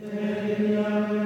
Amen.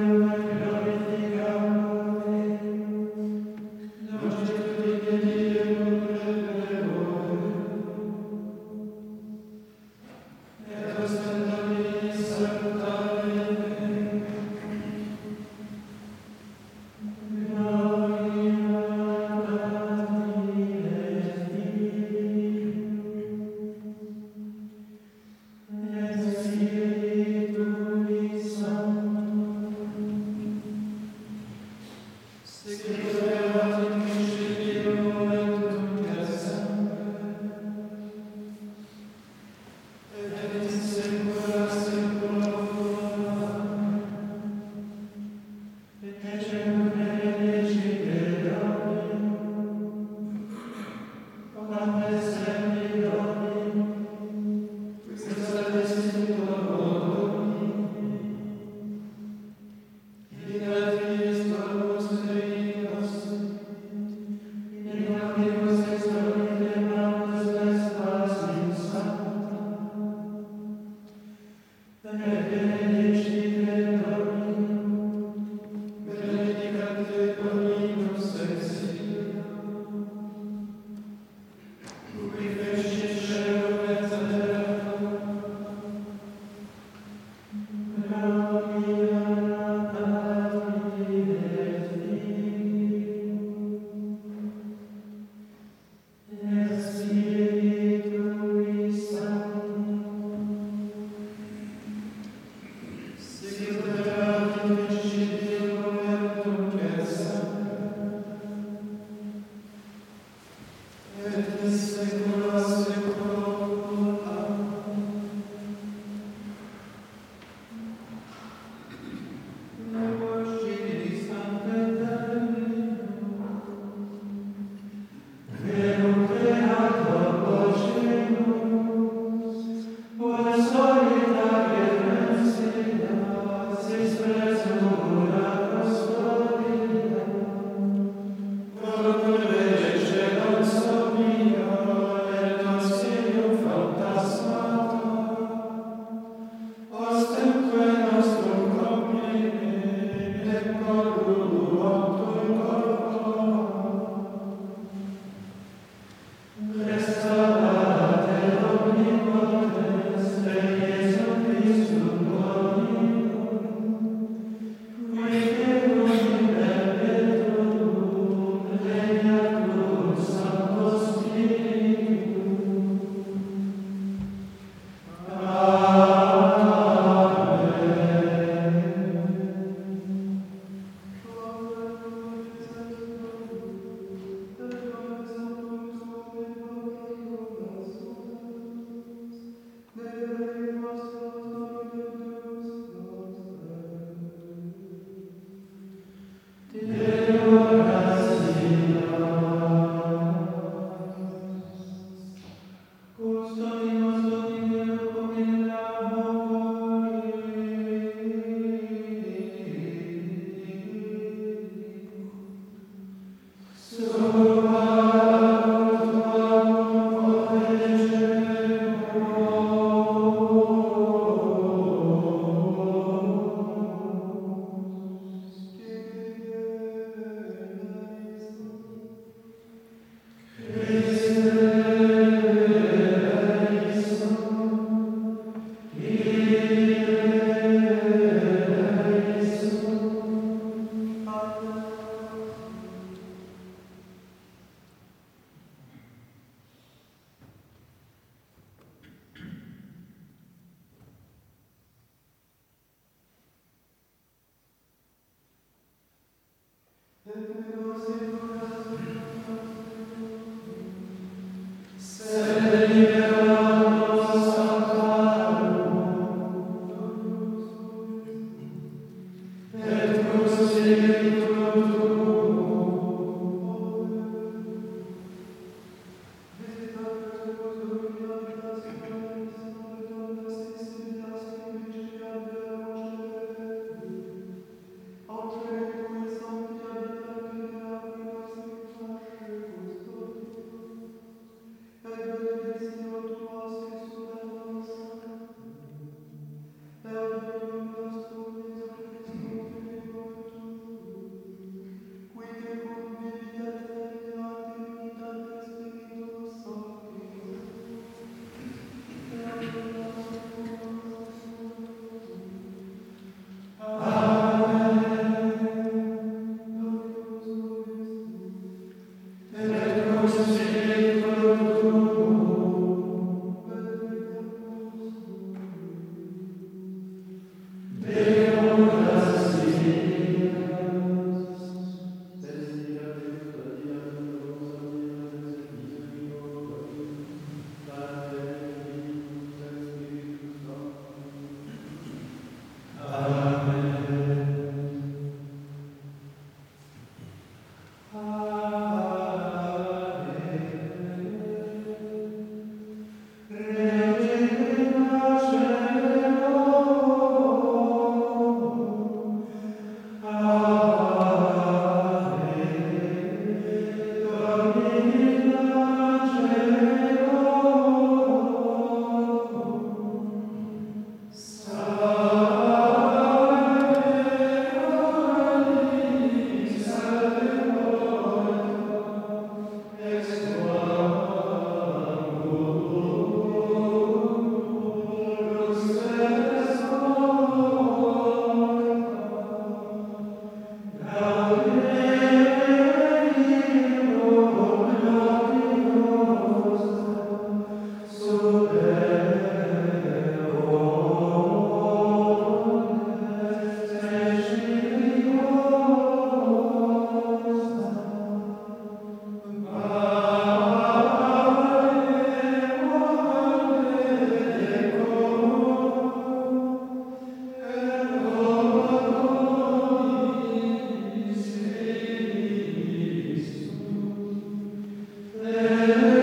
Amen.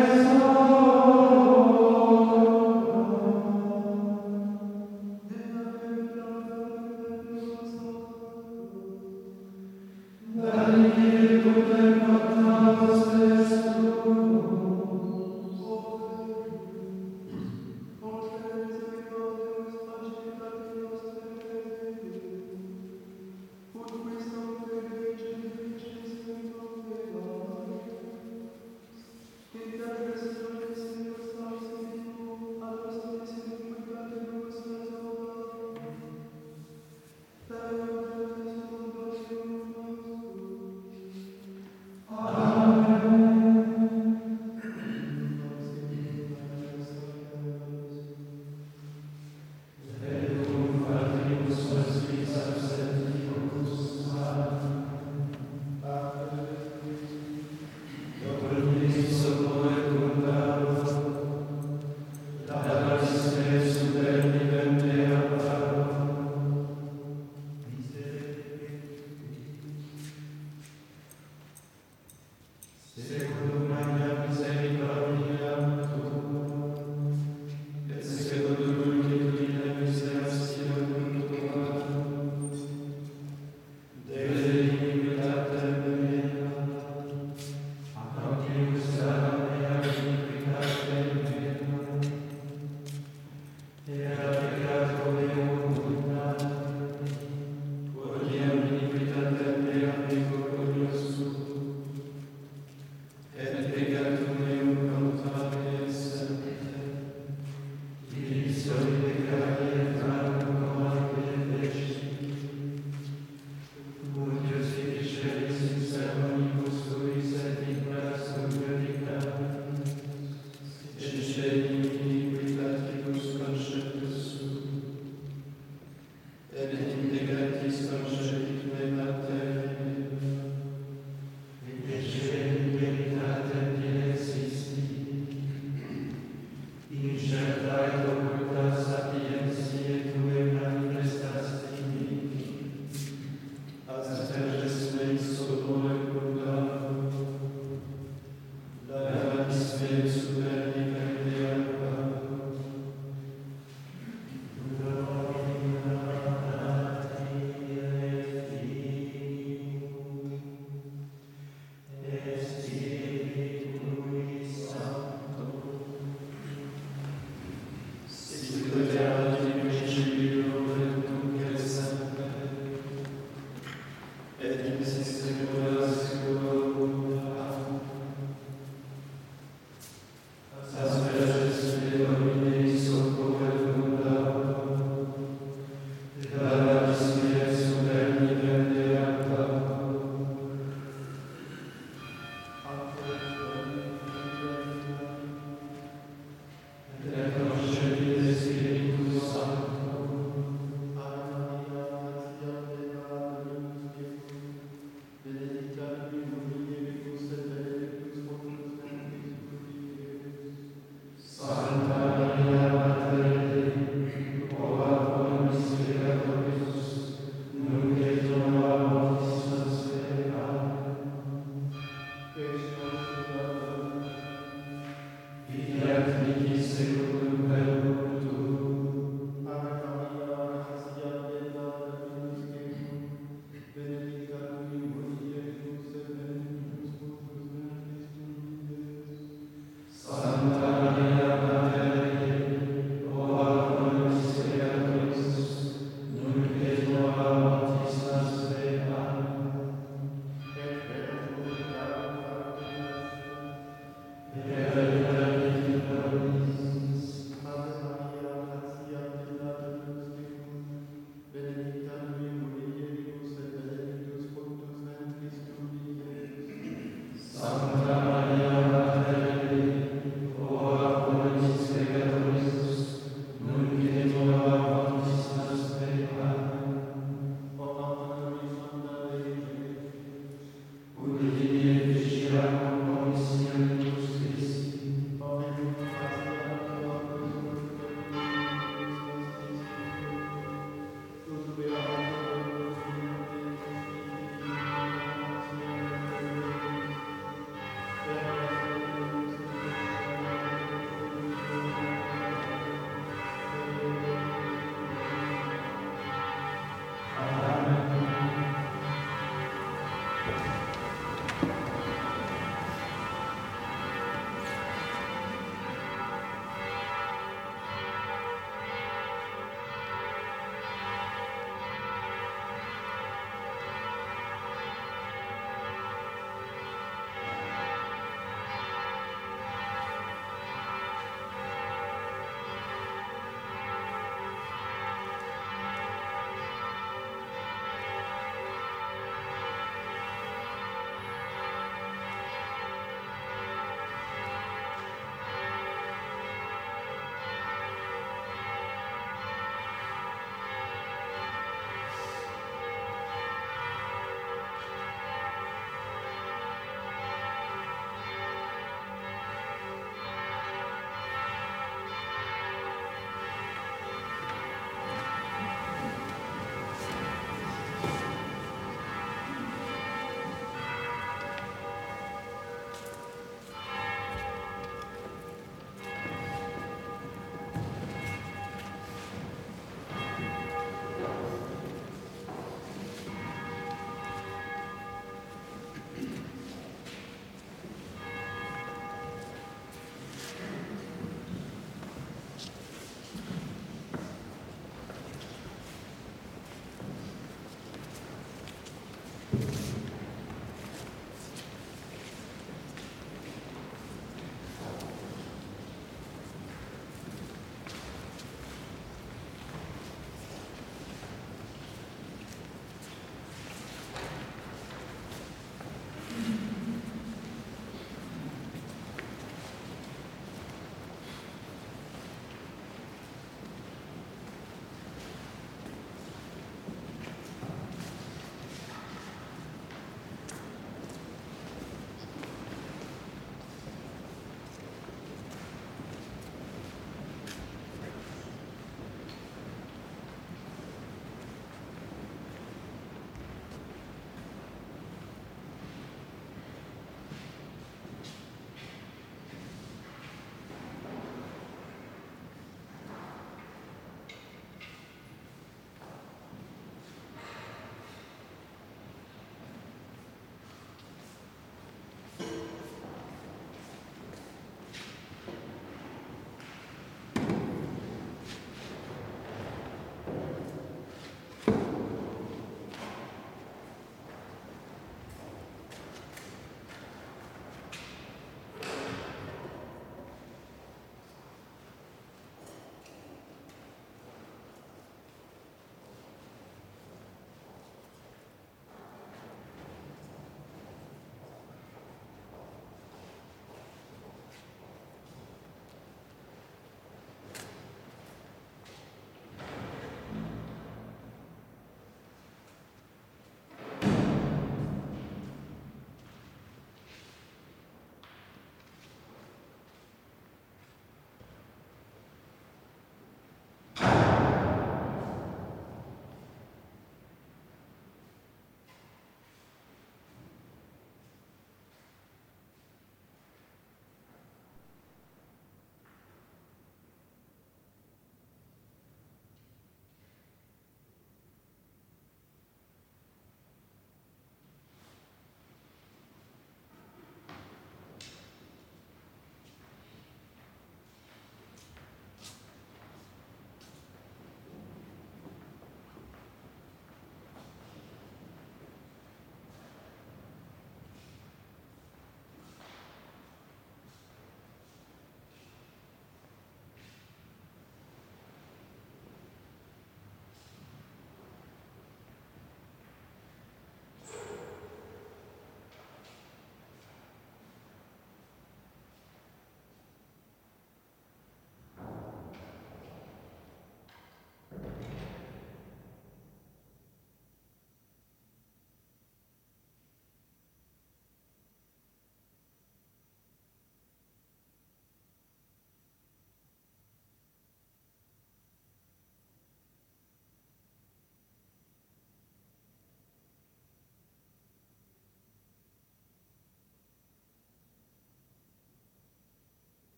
Yeah.